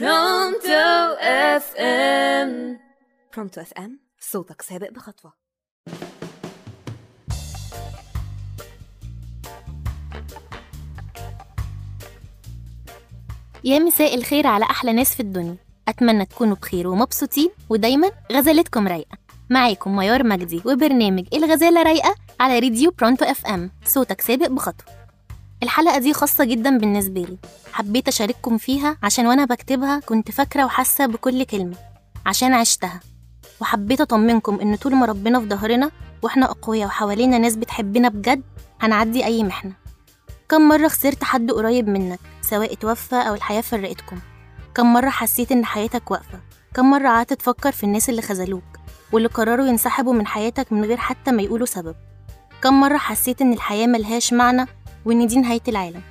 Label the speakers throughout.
Speaker 1: Pronto
Speaker 2: FM Pronto FM صوتك سابق بخطوة.
Speaker 3: يا مساء الخير على أحلى ناس في الدنيا. أتمنى تكونوا بخير ومبسوطين ودايما غزالتكم رايقة. معاكم ميار مجدي وبرنامج الغزالة رايقة على راديو Pronto FM صوتك سابق بخطوة. الحلقة دي خاصة جدا بالنسبة لي. حبيت أشارككم فيها عشان وأنا بكتبها كنت فاكرة وحاسة بكل كلمة عشان عشتها. وحبيت أطمنكم إن طول ما ربنا في ظهرنا وإحنا أقوياء وحوالينا ناس بتحبنا بجد هنعدي أي محنة. كم مرة خسرت حد قريب منك سواء اتوفى أو الحياة فرقتكم. كم مرة حسيت إن حياتك واقفة. كم مرة قعدت تفكر في الناس اللي خذلوك واللي قرروا ينسحبوا من حياتك من غير حتى ما يقولوا سبب. كم مرة حسيت إن الحياة ملهاش معنى وإن دي نهاية العالم.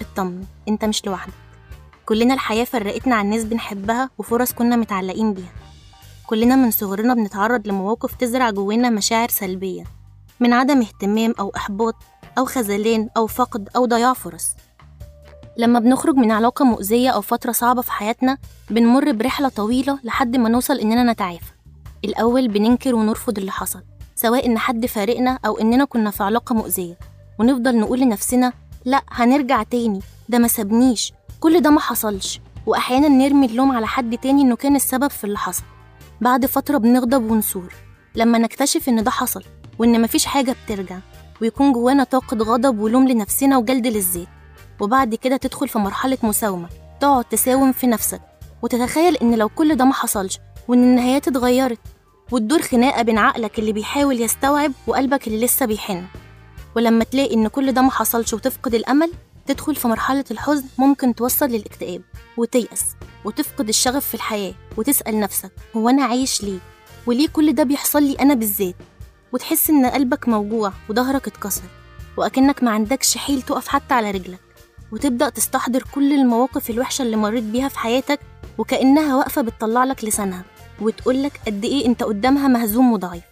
Speaker 3: اطمن أنت مش لوحدك. كلنا الحياة فرقتنا عن ناس بنحبها وفرص كنا متعلقين بيها. كلنا من صغرنا بنتعرض لمواقف تزرع جوانا مشاعر سلبية. من عدم اهتمام أو إحباط أو خذلان أو فقد أو ضياع فرص. لما بنخرج من علاقة مؤذية أو فترة صعبة في حياتنا بنمر برحلة طويلة لحد ما نوصل إننا نتعافى. الأول بننكر ونرفض اللي حصل سواء إن حد فارقنا أو إننا كنا في علاقة مؤذية. ونفضل نقول لنفسنا لأ هنرجع تاني ده ما سابنيش كل ده ما حصلش. وأحيانا نرمي اللوم على حد تاني إنه كان السبب في اللي حصل. بعد فترة بنغضب ونثور لما نكتشف إن ده حصل وإن مفيش حاجة بترجع ويكون جوانا طاقة غضب ولوم لنفسنا وجلد للذات. وبعد كده تدخل في مرحلة مساومة تقعد تساوم في نفسك وتتخيل إن لو كل ده ما حصلش وإن النهايات اتغيرت وتدور خناقة بين عقلك اللي بيحاول يستوعب وقلبك اللي لسه بيحن. ولما تلاقي إن كل ده ما حصلش وتفقد الأمل تدخل في مرحلة الحزن ممكن توصل للاكتئاب وتيأس وتفقد الشغف في الحياة وتسأل نفسك هو أنا عايش ليه؟ وليه كل ده بيحصل لي أنا بالذات؟ وتحس إن قلبك موجوع وظهرك اتكسر وأكنك ما عندكش حيل تقف حتى على رجلك وتبدأ تستحضر كل المواقف الوحشة اللي مريت بيها في حياتك وكأنها واقفة بتطلع لك لسانها وتقولك قد إيه أنت قدامها مهزوم وضعيف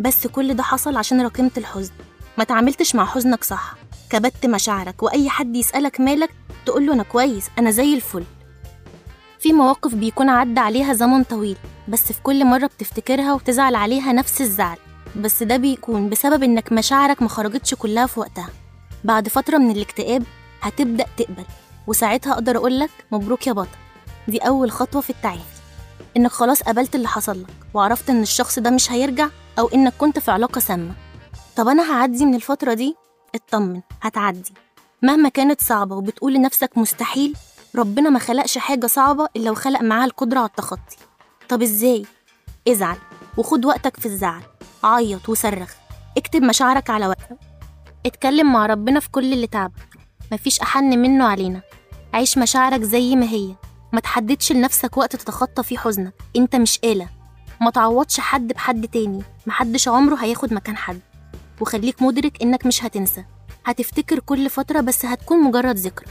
Speaker 3: بس كل ده حصل عشان راكمت الحزن ما تعاملتش مع حزنك صح. كبت مشاعرك وأي حد يسألك مالك تقوله أنا كويس أنا زي الفل. في مواقف بيكون عدى عليها زمن طويل بس في كل مرة بتفتكرها وتزعل عليها نفس الزعل. بس ده بيكون بسبب إنك مشاعرك مخرجتش كلها في وقتها. بعد فترة من الاكتئاب هتبدأ تقبل وساعتها أقدر أقولك مبروك يا بطل. دي أول خطوة في التعافي. إنك خلاص قبلت اللي حصل لك وعرفت إن الشخص ده مش هيرجع أو إنك كنت في علاقة سامة. طب أنا هعدي من الفترة دي؟ اطمن هتعدي. مهما كانت صعبة وبتقول لنفسك مستحيل ربنا ما خلقش حاجة صعبة إلا وخلق معاها القدرة على التخطي. طب إزاي؟ ازعل وخد وقتك في الزعل. عيط وصرخ. اكتب مشاعرك على ورقة. اتكلم مع ربنا في كل اللي تعبك. مفيش أحن منه علينا. عيش مشاعرك زي ما هي. ما تحددش لنفسك وقت تتخطى فيه حزنك. أنت مش آلة. ما تعوضش حد بحد تاني. محدش عمره هياخد مكان حد. وخليك مدرك إنك مش هتنسى. هتفتكر كل فترة بس هتكون مجرد ذكرى.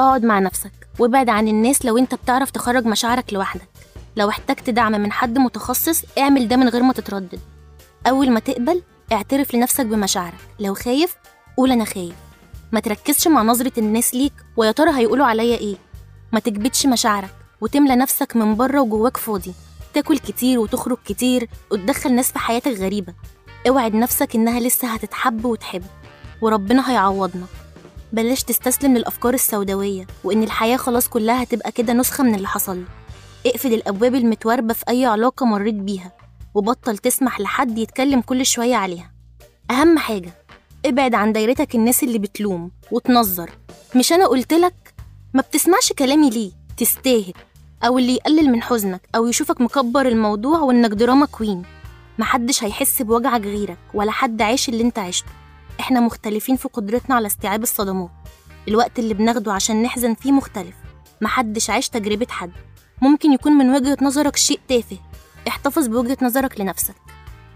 Speaker 3: اقعد مع نفسك وابعد عن الناس لو انت بتعرف تخرج مشاعرك لوحدك. لو احتجت دعم من حد متخصص اعمل ده من غير ما تتردد. أول ما تقبل اعترف لنفسك بمشاعرك. لو خايف قول أنا خايف. ما تركزش مع نظرة الناس ليك ويا ترى هيقولوا عليا إيه. ما تكبتش مشاعرك وتملى نفسك من بره وجواك فاضي. تاكل كتير وتخرج كتير وتدخل ناس في حياتك غريبة. اوعد نفسك إنها لسه هتتحب وتحب وربنا هيعوضنا. بلاش تستسلم للأفكار السوداوية وإن الحياة خلاص كلها هتبقى كده نسخة من اللي حصل اقفل الأبواب المتواربة في أي علاقة مريت بيها وبطل تسمح لحد يتكلم كل شوية عليها. أهم حاجة ابعد عن دايرتك الناس اللي بتلوم وتنظر. مش أنا قلتلك ما بتسمعش كلامي ليه؟ تستاهل. أو اللي يقلل من حزنك أو يشوفك مكبر الموضوع وإنك دراما كوين. محدش هيحس بوجعك غيرك ولا حد عايش اللي انت عشته. إحنا مختلفين في قدرتنا على استيعاب الصدمات. الوقت اللي بناخده عشان نحزن فيه مختلف. محدش عاش تجربة حد. ممكن يكون من وجهة نظرك شيء تافه. احتفظ بوجهة نظرك لنفسك.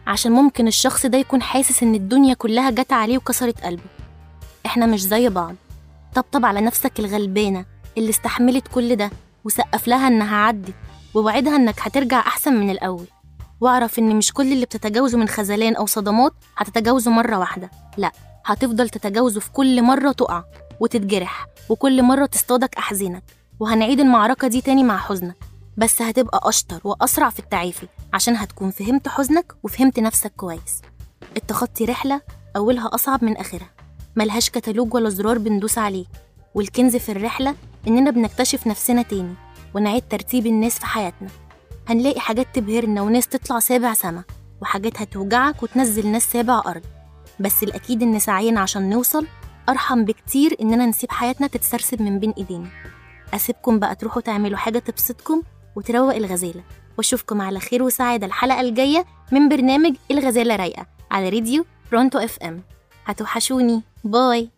Speaker 3: عشان ممكن الشخص ده يكون حاسس إن الدنيا كلها جت عليه وكسرت قلبه. إحنا مش زي بعض. طبطب على نفسك الغلبانة اللي استحملت كل ده وسقف لها إنها عدت ووعدها إنك هترجع أحسن من الأول. واعرف إن مش كل اللي بتتجاوزه من خذلان أو صدمات هتتجاوزه مرة واحدة. لا هتفضل تتجاوزه في كل مرة تقع وتتجرح وكل مرة تصطادك أحزانك. وهنعيد المعركة دي تاني مع حزنك. بس هتبقى أشطر وأسرع في التعافي عشان هتكون فهمت حزنك وفهمت نفسك كويس. التخطي رحلة أولها أصعب من آخرها. ملهاش كتالوج ولا زرار بندوس عليه. والكنز في الرحلة إننا بنكتشف نفسنا تاني ونعيد ترتيب الناس في حياتنا. هنلاقي حاجات تبهرنا وناس تطلع سابع سما وحاجات هتوجعك وتنزل ناس سابع أرض. بس الأكيد إن سعينا عشان نوصل أرحم بكتير إننا نسيب حياتنا تتسرسب من بين إيدينا. أسيبكم بقى تروحوا تعملوا حاجة تبسطكم وتروق الغزالة. وأشوفكم على خير وسعادة الحلقة الجاية من برنامج الغزالة رايقة على راديو Pronto FM. هتوحشوني. bye.